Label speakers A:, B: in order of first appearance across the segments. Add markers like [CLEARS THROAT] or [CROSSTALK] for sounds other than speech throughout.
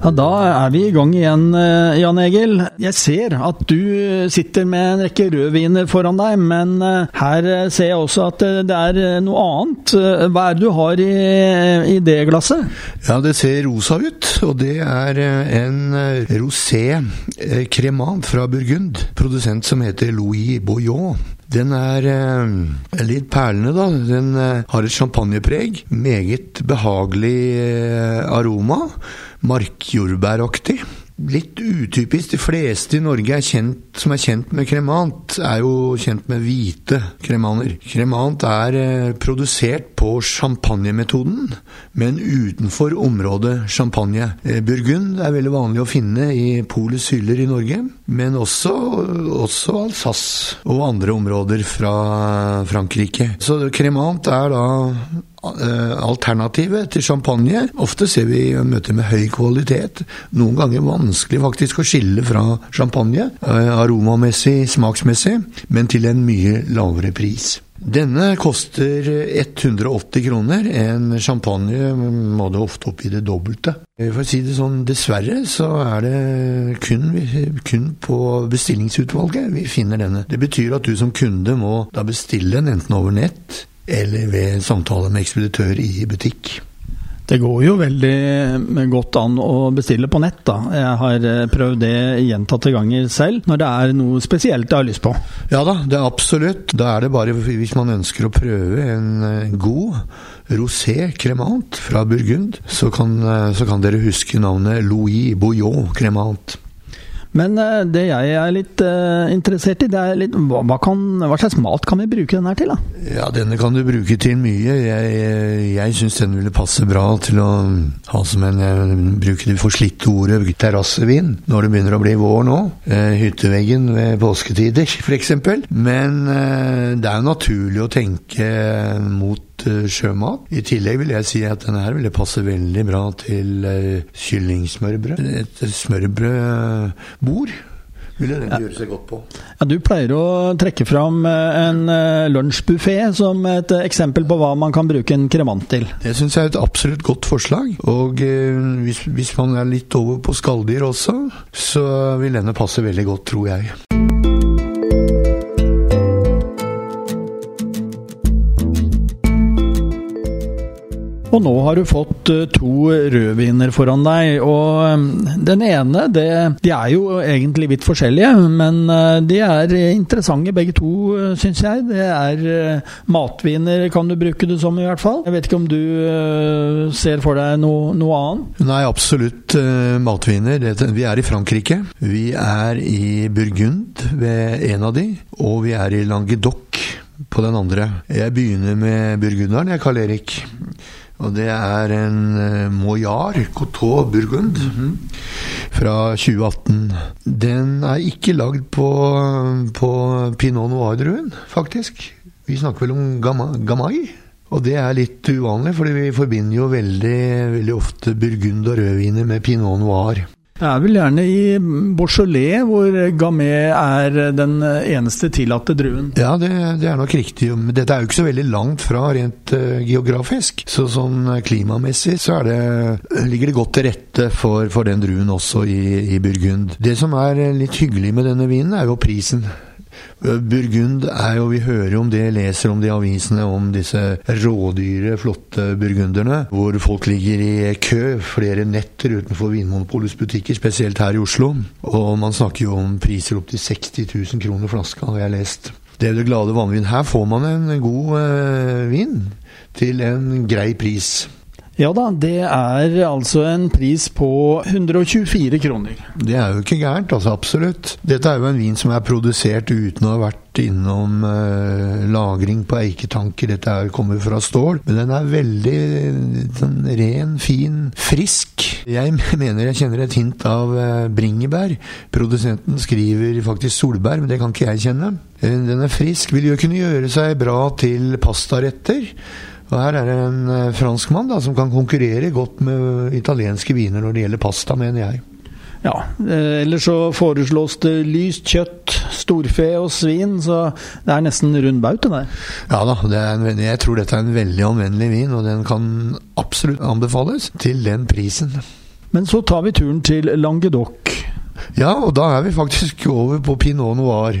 A: Ja, Da er vi i gang igjen, eh, Jan Egil. Jeg ser at du sitter med en rekke rødviner foran deg, men eh, her ser jeg også at eh, det er noe annet. Hva er det du har i, i det glasset?
B: Ja, det ser rosa ut, og det er en rosé cremant fra Burgund. Produsent som heter Louis Boyot. Den er eh, litt perlende, da. Den eh, har et champagnepreg. Meget behagelig eh, aroma. Markjordbæraktig. Litt utypisk. De fleste i Norge er kjent, som er kjent med kremant, er jo kjent med hvite kremaner. Kremant er eh, produsert på champagnemetoden, men utenfor området champagne. Eh, Burgund er veldig vanlig å finne i polets hyller i Norge, men også, også Alsace og andre områder fra Frankrike. Så kremant er da alternativet til champagne. Ofte ser vi møter med høy kvalitet. Noen ganger vanskelig faktisk å skille fra champagne, eh, aromamessig, smaksmessig, men til en mye lavere pris. Denne koster 180 kroner. En champagne må det ofte opp i det dobbelte. For å si det sånn, dessverre så er det kun, kun, på bestillingsutvalget vi finner denne. Det betyr at du som kunde må da bestille den enten over nett eller ved samtale med ekspeditør i butikk.
A: Det går jo veldig godt an å bestille på nett, da. Jeg har eh, prøvd det gjentatte ganger selv, når det er noe spesielt jeg har lyst på.
B: Ja da, det er absolutt. Da er det bare hvis man ønsker å prøve en eh, god rosé cremant fra Burgund, så kan, eh, så kan dere huske navnet Louis Bouillon cremant.
A: Men uh, det jeg er litt uh, interessert i, det er litt hva, kan, hva, slags mat kan vi bruke den her til? da?
B: Ja, Denne kan du bruke til mye. Jeg, jeg syns den ville passe bra til å ha som en Jeg bruker det forslitte ordet terrassevin når det begynner å bli vår nå. Hytteveggen ved påsketider, f.eks. Men det er jo naturlig å tenke mot Eh, sjømat. I tillegg vil jeg si at denne her ville passe veldig bra til uh, kyllingsmørbrød. Et smørbrødbord ville den gjøre seg godt på.
A: Ja, Du pleier å trekke fram eh, en lunsjbuffé som et eksempel på hva man kan bruke en kremant til.
B: Det syns jeg er et absolutt godt forslag. Og eh, hvis, hvis man er litt over på skalldyr også, så vil denne passe veldig godt, tror jeg.
A: Og nå har du fått eh, to rødviner foran deg. Og eh, den ene, det, de er jo egentlig vidt forskjellige, men eh, de er interessante begge to, syns jeg. Det er matviner, kan du bruke det som i hvert fall. Jeg vet ikke om du ser for deg noe, noe annet?
B: Nei, absolutt matviner. Vi er i Frankrike. Vi er i Burgund ved en av de, og vi er i Languedoc på den andre. Jeg begynner med burgunderen, jeg, Karl Erik. Og det er en uh, Moyar Coteau Burgund mm -hmm. fra 2018. Den er ikke lagd på, på Pinot Noir-druen, faktisk. Vi snakker vel om Gamay. Og det er litt uvanlig, fordi vi forbinder jo veldig, veldig ofte Burgund og rødviner med Pinot Noir.
A: Det er vel gjerne i Beaujolais hvor Gamay er den eneste tillatte druen?
B: Ja, det, det, er nok riktig. Dette er jo ikke så veldig langt fra rent uh, geografisk. Så sånn klimamessig så det, ligger det godt til rette for, for den druen også i, i Burgund. Det som er litt hyggelig med denne vinen, er jo prisen. Burgund er jo, vi hører om det, leser om det i avisene, om disse rådyre, flotte burgunderne, hvor folk ligger i kø flere netter utenfor Vinmonopolets butikker, spesielt her i Oslo. Og man snakker jo om priser opp til 60 000 kroner flaska, har jeg lest. Det er det glade vannvin. Her får man en god eh, vin til en grei pris.
A: Ja da, det er altså en pris på 124 kroner.
B: Det er jo ikke gærent, altså absolutt. Dette er jo en vin som er produsert uten å ha vært innom eh, lagring på eiketanker. Dette er, kommer fra stål, men den er veldig sånn, ren, fin, frisk. Jeg [LAUGHS] mener jeg kjenner et hint av eh, bringebær. Produsenten skriver faktisk solbær, men det kan ikke jeg kjenne. Eh, den er frisk, vil jo kunne gjøre seg bra til pastaretter. Og Her er det en eh, franskmann da, som kan konkurrere godt med italienske viner når det gjelder pasta, mener jeg.
A: Ja, eh, ellers så foreslås det lyst kjøtt, storfe og svin, så det er nesten rund baut, det der.
B: Ja da, det er en, jeg tror dette er en veldig anvendelig vin, og den kan absolutt anbefales til den prisen.
A: Men så tar vi turen til Languedoc.
B: Ja, og da er vi faktisk [LAUGHS] over på pinot noir,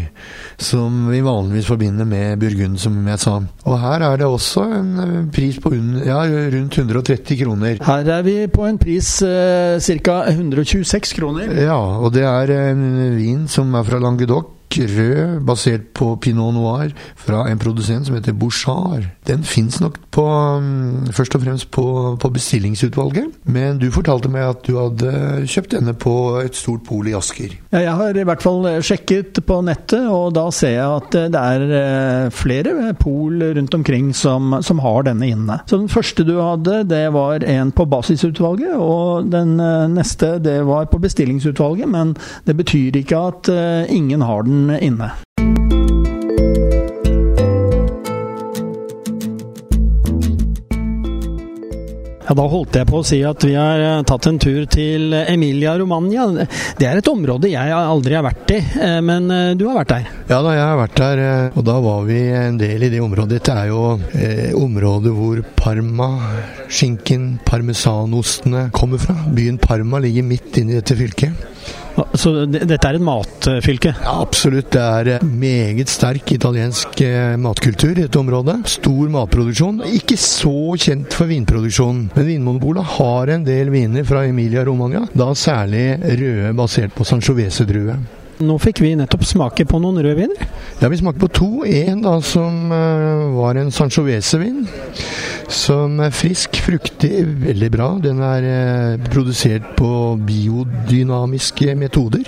B: som vi vanligvis forbinder med Burgund, som jeg sa. Og her er det også en eh, pris på ja, rundt 130 kroner.
A: Her er vi på en pris eh, ca. 126 kroner.
B: Ja, og det er en vin som er fra Languedoc rød, basert på pinot noir fra en produsent som heter Bouchard. Den fins nok på, um, først og fremst på, på, bestillingsutvalget, men du fortalte meg at du hadde kjøpt denne på et stort pol i Asker.
A: Ja, jeg har i hvert fall sjekket på nettet, og da ser jeg at det er eh, flere pol rundt omkring som, som har denne inne. Så den første du hadde, det var en på basisutvalget, og den eh, neste det var på bestillingsutvalget, men det betyr ikke at eh, ingen har den inne. Ja, Da holdt jeg på å si at vi har eh, tatt en tur til Emilia Romagna. Det er et område jeg aldri har vært i, eh, men eh, du har vært der?
B: Ja da, jeg har vært der, og da var vi en del i det området. Dette er jo eh, området hvor Parma, skinken, parmesanostene kommer fra. Byen Parma ligger midt inne i dette fylket.
A: Så dette er et matfylke?
B: Ja, absolutt. Det er eh, meget sterk italiensk eh, matkultur i dette området. Stor matproduksjon. Ikke så kjent for vinproduksjon, men Vinmonopolet har en del viner fra Emilia Romagna. Da særlig røde basert på sanchovese-drue.
A: Nå fikk vi nettopp smake på noen rødviner.
B: Ja, vi smakte på to. En da som uh, var en sangiovese-vin. Som er frisk, fruktig, veldig bra. Den er uh, produsert på biodynamiske metoder.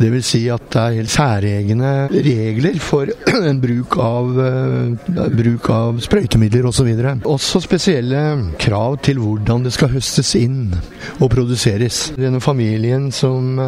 B: Dvs. Si at det er helt særegne regler for [CLEARS THROAT] bruk av, uh, bruk av sprøytemidler osv. Og Også spesielle krav til hvordan det skal høstes inn og produseres. Denne familien som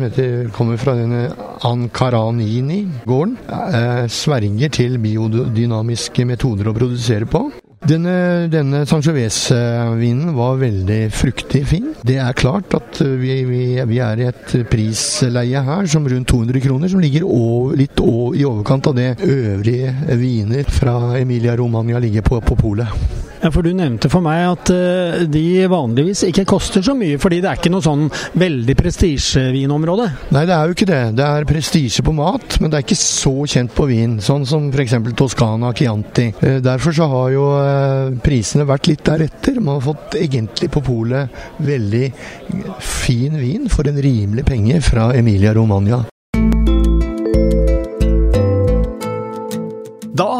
B: heter, kommer fra denne Ankaranini-gården eh, sverger til biodynamiske metoder å produsere på. Denne, denne Sangiovese-vinen var veldig fruktig fin. Det er klart at vi, vi, vi, er i et prisleie her som rundt 200 kroner, som ligger over, litt over, i overkant av det øvrige viner fra Emilia Romagna ligger på på polet.
A: Ja, for Du nevnte for meg at uh, de vanligvis ikke koster så mye, fordi det er ikke noe sånn veldig prestisjevinområde?
B: Nei, det er jo ikke det. Det er prestisje på mat, men det er ikke så kjent på vin. Sånn som f.eks. Toscana Chianti. Uh, derfor så har jo uh, prisene vært litt deretter. Man har fått egentlig på polet veldig fin vin for en rimelig penge fra Emilia Romagna.